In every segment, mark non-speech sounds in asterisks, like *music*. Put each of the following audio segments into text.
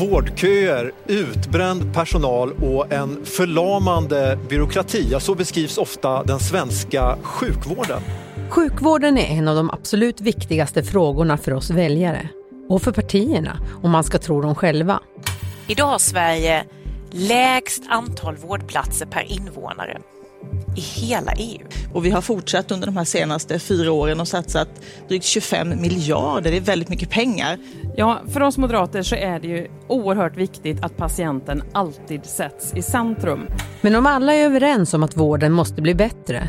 Vårdköer, utbränd personal och en förlamande byråkrati. Ja, så beskrivs ofta den svenska sjukvården. Sjukvården är en av de absolut viktigaste frågorna för oss väljare. Och för partierna, om man ska tro dem själva. Idag har Sverige lägst antal vårdplatser per invånare i hela EU. Och vi har fortsatt under de här senaste fyra åren och satsat drygt 25 miljarder. Det är väldigt mycket pengar. Ja, för oss moderater så är det ju oerhört viktigt att patienten alltid sätts i centrum. Men om alla är överens om att vården måste bli bättre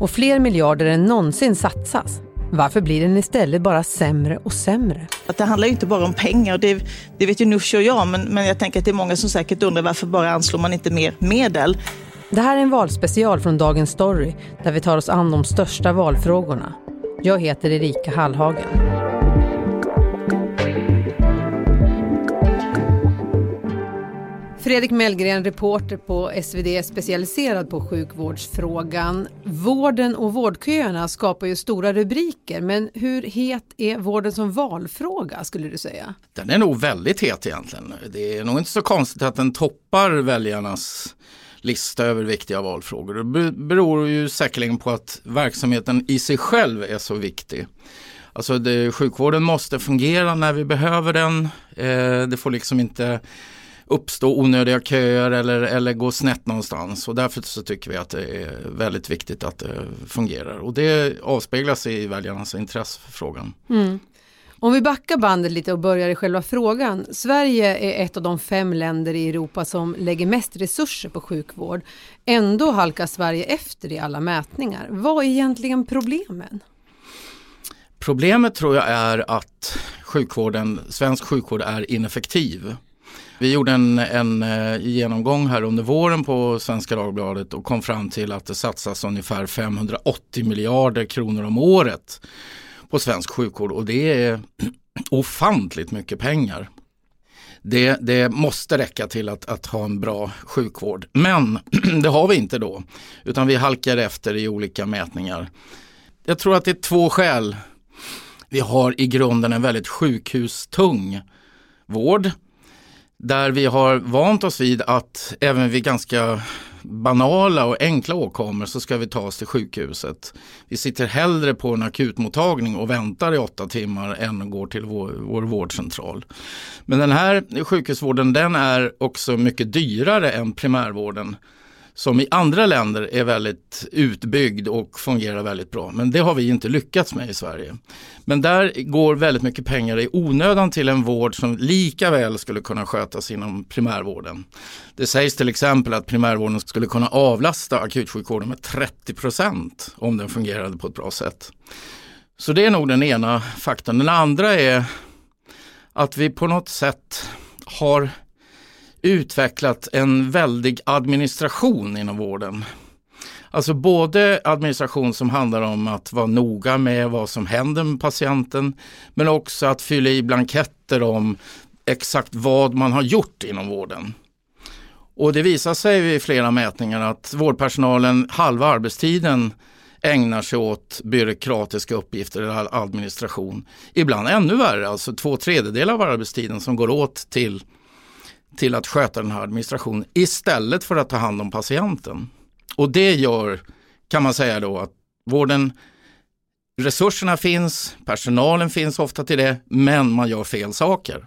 och fler miljarder än någonsin satsas, varför blir den istället bara sämre och sämre? Att det handlar ju inte bara om pengar, det, det vet ju Nooshi och jag, men, men jag tänker att det är många som säkert undrar varför bara anslår man inte mer medel? Det här är en valspecial från Dagens Story där vi tar oss an de största valfrågorna. Jag heter Erika Hallhagen. Fredrik Mellgren, reporter på SvD specialiserad på sjukvårdsfrågan. Vården och vårdköerna skapar ju stora rubriker, men hur het är vården som valfråga skulle du säga? Den är nog väldigt het egentligen. Det är nog inte så konstigt att den toppar väljarnas lista över viktiga valfrågor. Det beror ju säkerligen på att verksamheten i sig själv är så viktig. Alltså det, sjukvården måste fungera när vi behöver den. Eh, det får liksom inte uppstå onödiga köer eller, eller gå snett någonstans. Och därför så tycker vi att det är väldigt viktigt att det fungerar. Och det avspeglas i väljarnas intresse för frågan. Mm. Om vi backar bandet lite och börjar i själva frågan. Sverige är ett av de fem länder i Europa som lägger mest resurser på sjukvård. Ändå halkar Sverige efter i alla mätningar. Vad är egentligen problemen? Problemet tror jag är att sjukvården, svensk sjukvård är ineffektiv. Vi gjorde en, en eh, genomgång här under våren på Svenska Dagbladet och kom fram till att det satsas ungefär 580 miljarder kronor om året på svensk sjukvård och det är *clears throat* ofantligt mycket pengar. Det, det, måste räcka till att, att, ha en bra sjukvård. Men *clears throat* det har vi inte då, utan vi halkar efter i olika mätningar. Jag tror att det är två skäl. Vi har i grunden en väldigt sjukhustung vård där vi har vant oss vid att även vid ganska banala och enkla åkommor så ska vi ta oss till sjukhuset. Vi sitter hellre på en akutmottagning och väntar i åtta timmar än går till vår, vår vårdcentral. Men den här sjukhusvården den är också mycket dyrare än primärvården som i andra länder är väldigt utbyggd och fungerar väldigt bra. Men det har vi inte lyckats med i Sverige. Men där går väldigt mycket pengar i onödan till en vård som lika väl skulle kunna skötas inom primärvården. Det sägs till exempel att primärvården skulle kunna avlasta akutsjukvården med 30 procent om den fungerade på ett bra sätt. Så det är nog den ena faktorn. Den andra är att vi på något sätt har utvecklat en väldig administration inom vården. Alltså både administration som handlar om att vara noga med vad som händer med patienten men också att fylla i blanketter om exakt vad man har gjort inom vården. Och det visar sig i flera mätningar att vårdpersonalen halva arbetstiden ägnar sig åt byråkratiska uppgifter eller administration. Ibland ännu värre, alltså två tredjedelar av arbetstiden som går åt till till att sköta den här administrationen istället för att ta hand om patienten. Och det gör, kan man säga då, att vården, resurserna finns, personalen finns ofta till det, men man gör fel saker.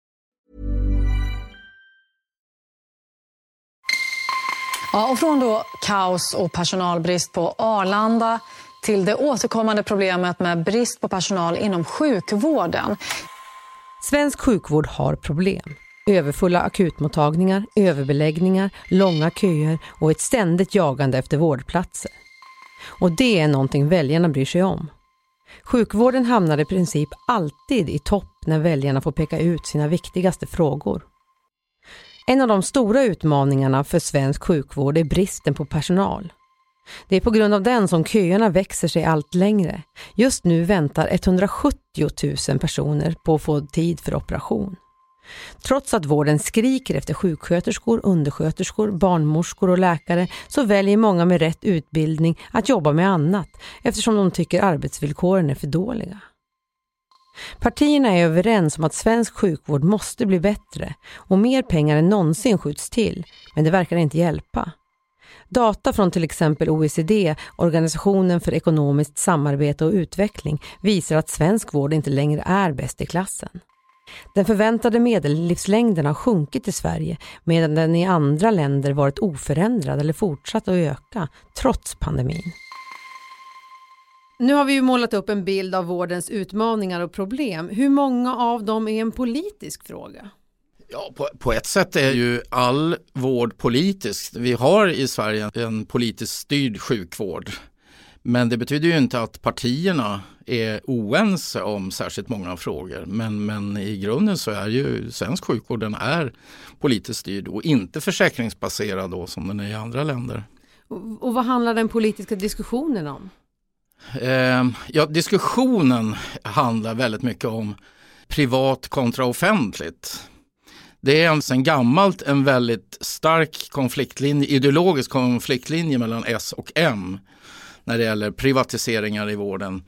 Ja, och från då kaos och personalbrist på Arlanda till det återkommande problemet med brist på personal inom sjukvården. Svensk sjukvård har problem. Överfulla akutmottagningar, överbeläggningar, långa köer och ett ständigt jagande efter vårdplatser. Och det är någonting väljarna bryr sig om. Sjukvården hamnar i princip alltid i topp när väljarna får peka ut sina viktigaste frågor. En av de stora utmaningarna för svensk sjukvård är bristen på personal. Det är på grund av den som köerna växer sig allt längre. Just nu väntar 170 000 personer på att få tid för operation. Trots att vården skriker efter sjuksköterskor, undersköterskor, barnmorskor och läkare så väljer många med rätt utbildning att jobba med annat eftersom de tycker arbetsvillkoren är för dåliga. Partierna är överens om att svensk sjukvård måste bli bättre och mer pengar än någonsin skjuts till, men det verkar inte hjälpa. Data från till exempel OECD, Organisationen för ekonomiskt samarbete och utveckling, visar att svensk vård inte längre är bäst i klassen. Den förväntade medellivslängden har sjunkit i Sverige medan den i andra länder varit oförändrad eller fortsatt att öka trots pandemin. Nu har vi ju målat upp en bild av vårdens utmaningar och problem. Hur många av dem är en politisk fråga? Ja, på, på, ett sätt är ju all vård politisk. Vi har i Sverige en politiskt styrd sjukvård. Men det betyder ju inte att partierna är oense om särskilt många frågor. Men, men i grunden så är ju svensk sjukvård den är politiskt styrd och inte försäkringsbaserad då som den är i andra länder. Och, och vad handlar den politiska diskussionen om? Eh, ja, diskussionen handlar väldigt mycket om privat kontra offentligt. Det är alltså sedan gammalt en väldigt stark konfliktlinje, ideologisk konfliktlinje mellan S och M när det gäller privatiseringar i vården.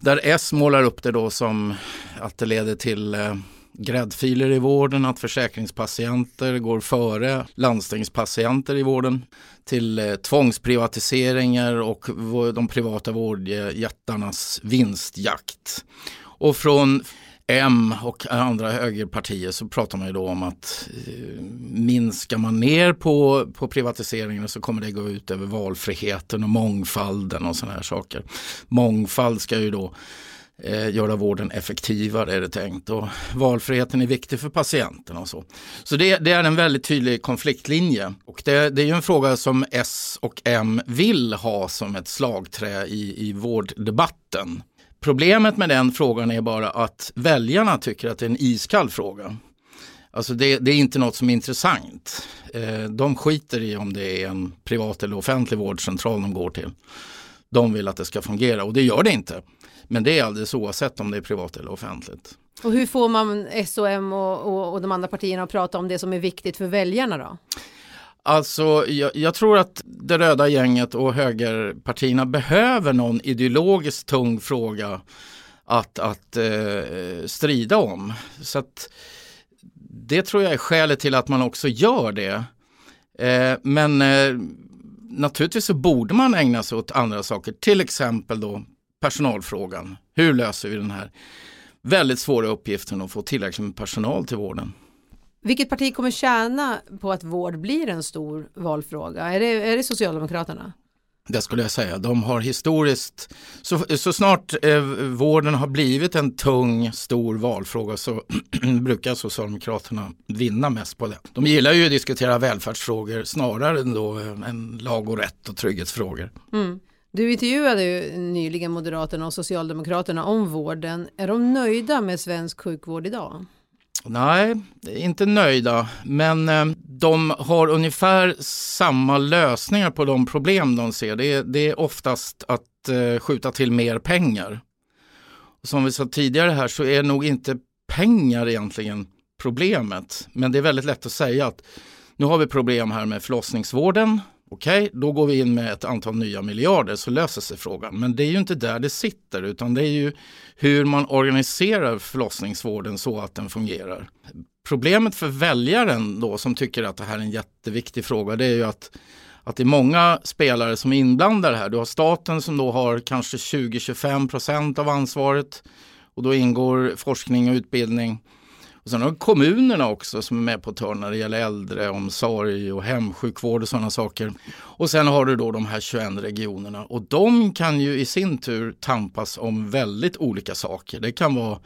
Där S målar upp det då som att det leder till eh, gräddfiler i vården, att försäkringspatienter går före landstingspatienter i vården till eh, tvångsprivatiseringar och de privata vårdjättarnas vinstjakt. Och från M och andra högerpartier så pratar man ju då om att eh, minskar man ner på, på privatiseringen så kommer det gå ut över valfriheten och mångfalden och sådana här saker. Mångfald ska ju då eh, göra vården effektivare är det tänkt och valfriheten är viktig för patienten och så. Så det, det är en väldigt tydlig konfliktlinje och det, det, är ju en fråga som S och M vill ha som ett slagträ i, i vårddebatten. Problemet med den frågan är bara att väljarna tycker att det är en iskall fråga. Alltså det, det är inte något som är intressant. Eh, de skiter i om det är en privat eller offentlig vårdcentral de går till. De vill att det ska fungera och det gör det inte. Men det är alldeles oavsett om det är privat eller offentligt. Och hur får man SOM och, och, och de andra partierna att prata om det som är viktigt för väljarna då? Alltså, jag, jag, tror att det röda gänget och högerpartierna behöver någon ideologiskt tung fråga att, att eh, strida om. Så att, det tror jag är skälet till att man också gör det. Eh, men eh, naturligtvis så borde man ägna sig åt andra saker, till exempel då personalfrågan. Hur löser vi den här väldigt svåra uppgiften att få tillräckligt med personal till vården? Vilket parti kommer tjäna på att vård blir en stor valfråga? Är det, är det Socialdemokraterna? Det skulle jag säga. De har historiskt, så, så snart eh, vården har blivit en tung, stor valfråga så *clears throat* brukar Socialdemokraterna vinna mest på det. De gillar ju att diskutera välfärdsfrågor snarare än, då, än lag och rätt och trygghetsfrågor. Mm. Du intervjuade ju nyligen Moderaterna och Socialdemokraterna om vården. Är de nöjda med svensk sjukvård idag? Nej, inte nöjda, men eh, de har ungefär samma lösningar på de problem de ser. Det är, det är oftast att eh, skjuta till mer pengar. Som vi sa tidigare här så är nog inte pengar egentligen problemet. Men det är väldigt lätt att säga att nu har vi problem här med förlossningsvården. Okej, okay, då går vi in med ett antal nya miljarder så löser sig frågan. Men det är ju inte där det sitter utan det är ju hur man organiserar förlossningsvården så att den fungerar. Problemet för väljaren då som tycker att det här är en jätteviktig fråga det är ju att att det är många spelare som är inblandade här. Du har staten som då har kanske 20-25 procent av ansvaret och då ingår forskning och utbildning. Och sen har du kommunerna också som är med på törn när det gäller äldreomsorg och hemsjukvård och sådana saker. Och sen har du då de här 21 regionerna och de kan ju i sin tur tampas om väldigt olika saker. Det kan vara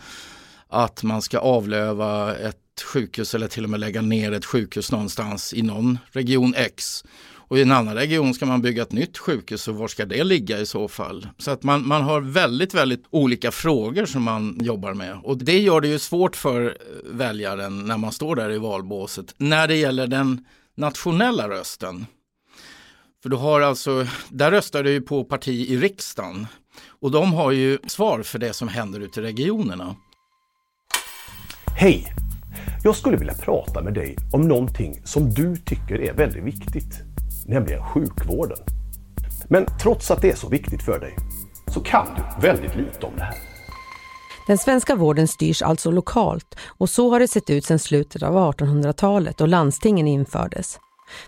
att man ska avlöva ett sjukhus eller till och med lägga ner ett sjukhus någonstans i någon region X. Och i en annan region ska man bygga ett nytt sjukhus och var ska det ligga i så fall? Så att man, man har väldigt, väldigt olika frågor som man jobbar med. Och det gör det ju svårt för eh, väljaren när man står där i valbåset. När det gäller den nationella rösten. För du har alltså, där röstar du ju på parti i riksdagen. Och de har ju svar för det som händer ute i regionerna. Hej! Jag skulle vilja prata med dig om någonting som du tycker är väldigt viktigt, nämligen sjukvården. Men trots att det är så viktigt för dig så kan du väldigt lite om det här. Den svenska vården styrs alltså lokalt och så har det sett ut sedan slutet av 1800-talet då landstingen infördes.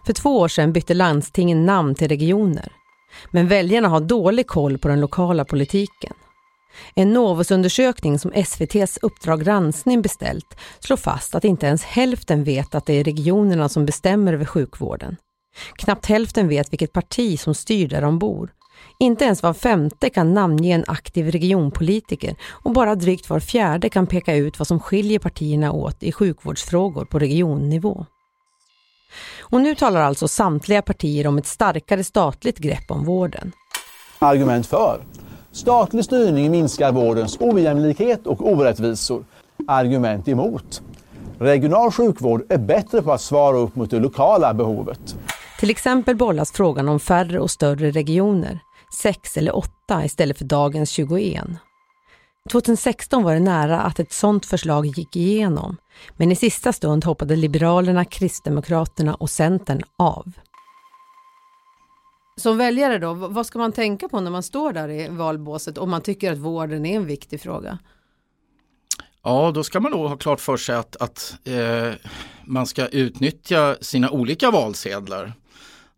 För två år sedan bytte landstingen namn till regioner. Men väljarna har dålig koll på den lokala politiken. En Novusundersökning som SVTs Uppdrag granskning beställt slår fast att inte ens hälften vet att det är regionerna som bestämmer över sjukvården. Knappt hälften vet vilket parti som styr där de bor. Inte ens var femte kan namnge en aktiv regionpolitiker och bara drygt var fjärde kan peka ut vad som skiljer partierna åt i sjukvårdsfrågor på regionnivå. Och nu talar alltså samtliga partier om ett starkare statligt grepp om vården. Argument för. Statlig styrning minskar vårdens ojämlikhet och orättvisor. Argument emot. Regional sjukvård är bättre på att svara upp mot det lokala behovet. Till exempel bollas frågan om färre och större regioner, sex eller åtta istället för dagens 21. 2016 var det nära att ett sådant förslag gick igenom, men i sista stund hoppade Liberalerna, Kristdemokraterna och Centern av. Som väljare då, vad ska man tänka på när man står där i valbåset om man tycker att vården är en viktig fråga? Ja, då ska man nog ha klart för sig att, att eh, man ska utnyttja sina olika valsedlar.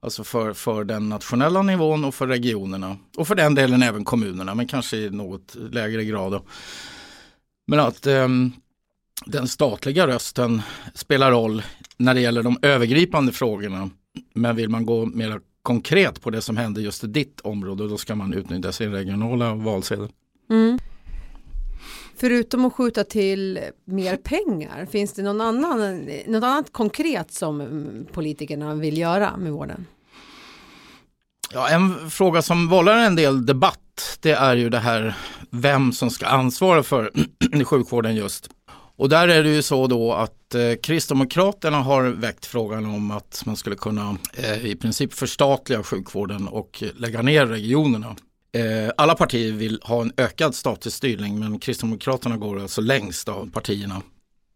Alltså för, för den nationella nivån och för regionerna. Och för den delen även kommunerna, men kanske i något lägre grad. Då. Men att eh, den statliga rösten spelar roll när det gäller de övergripande frågorna. Men vill man gå mer konkret på det som händer just i ditt område, då ska man utnyttja sin regionala valsedel. Mm. Förutom att skjuta till mer pengar, finns det någon annan, något annat konkret som politikerna vill göra med vården? Ja, en fråga som vållar en del debatt, det är ju det här vem som ska ansvara för *clears throat* sjukvården just. Och där är det ju så då att eh, Kristdemokraterna har väckt frågan om att man skulle kunna eh, i princip förstatliga sjukvården och eh, lägga ner regionerna. Eh, alla partier vill ha en ökad statlig styrning men Kristdemokraterna går alltså längst av partierna.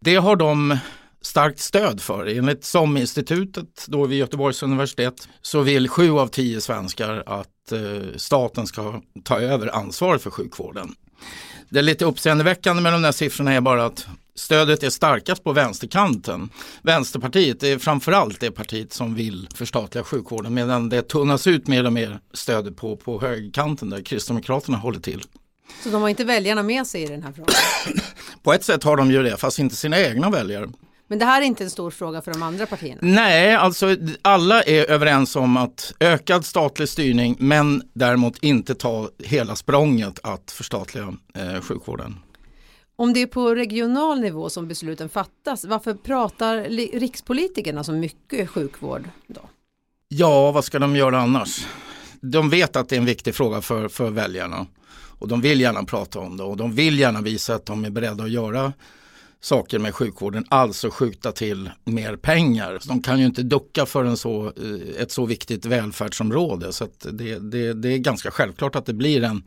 Det har de starkt stöd för. Enligt SOM-institutet då vid Göteborgs universitet så vill sju av tio svenskar att eh, staten ska ta över ansvaret för sjukvården. Det är lite uppseendeväckande med de där siffrorna är bara att stödet är starkast på vänsterkanten. Vänsterpartiet är framförallt det partiet som vill förstatliga sjukvården medan det tunnas ut mer och mer stöd på, på högerkanten där Kristdemokraterna håller till. Så de har inte väljarna med sig i den här frågan? *clears throat* på ett sätt har de ju det, fast inte sina egna väljare. Men det här är inte en stor fråga för de andra partierna? Nej, alltså alla är överens om att ökad statlig styrning men däremot inte ta hela språnget att förstatliga eh, sjukvården. Om det är på regional nivå som besluten fattas, varför pratar rikspolitikerna så mycket sjukvård då? Ja, vad ska de göra annars? De vet att det är en viktig fråga för, för väljarna och de vill gärna prata om det och de vill gärna visa att de är beredda att göra saker med sjukvården, alltså skjuta till mer pengar. De kan ju inte ducka för en så, eh, ett så viktigt välfärdsområde så det, det, det är ganska självklart att det blir en,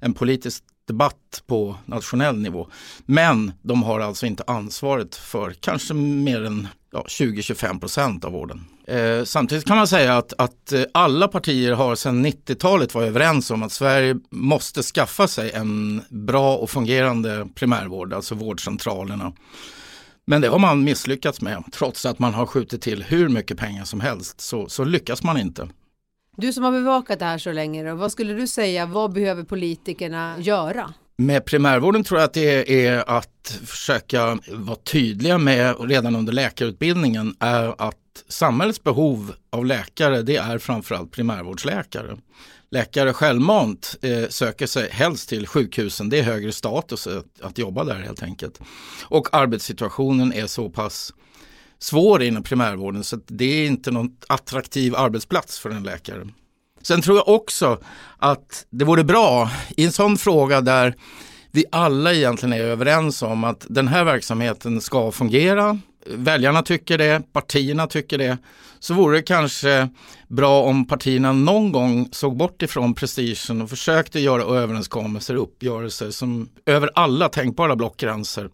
en politisk debatt på nationell nivå. Men de har alltså inte ansvaret för kanske mer än ja, 20-25 procent av vården. Eh, samtidigt kan man säga att, att eh, alla partier har sedan 90-talet varit överens om att Sverige måste skaffa sig en bra och fungerande primärvård, alltså vårdcentralerna. Men det har man misslyckats med. Trots att man har skjutit till hur mycket pengar som helst så, så lyckas man inte. Du som har bevakat det här så länge, då, vad skulle du säga, vad behöver politikerna göra? Med primärvården tror jag att det är att försöka vara tydliga med redan under läkarutbildningen är att samhällets behov av läkare det är framförallt primärvårdsläkare. Läkare självmant eh, söker sig helst till sjukhusen, det är högre status att, att jobba där helt enkelt. Och arbetssituationen är så pass svår inom primärvården så det är inte någon attraktiv arbetsplats för en läkare. Sen tror jag också att det vore bra i en sån fråga där vi alla egentligen är överens om att den här verksamheten ska fungera. Väljarna tycker det, partierna tycker det. Så vore det kanske bra om partierna någon gång såg bort ifrån prestigen och försökte göra överenskommelser, uppgörelser som över alla tänkbara blockgränser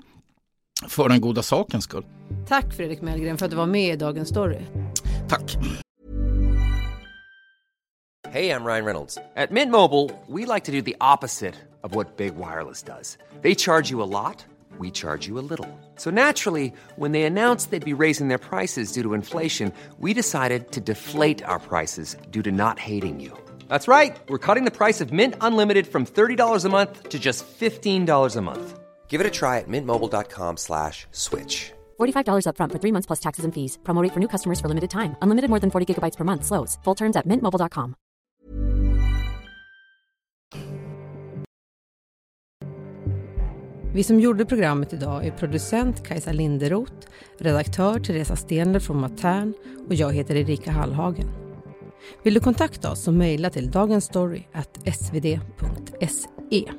för den goda sakens skull. Tack Fredrik Mellgren för att du var med i Dagens Story. Tack. Hey, I'm Ryan Reynolds. At Mint Mobile, we like to do the opposite of what Big Wireless does. They charge you a lot, we charge you a little. So naturally, when they announced they'd be raising their prices due to inflation, we decided to deflate our prices due to not hating you. That's right. We're cutting the price of Mint Unlimited from $30 a month to just $15 a month. Give it a try at mintmobile.com slash switch. $45 upfront for three months plus taxes and fees. Promo rate for new customers for limited time. Unlimited more than 40 gigabytes per month. Slows. Full terms at mintmobile.com. Vi som gjorde programmet idag är producent Kajsa Linderoth, redaktör Teresa Stenler från Matern och jag heter Erika Hallhagen. Vill du kontakta oss så mejla till dagensstory.svd.se.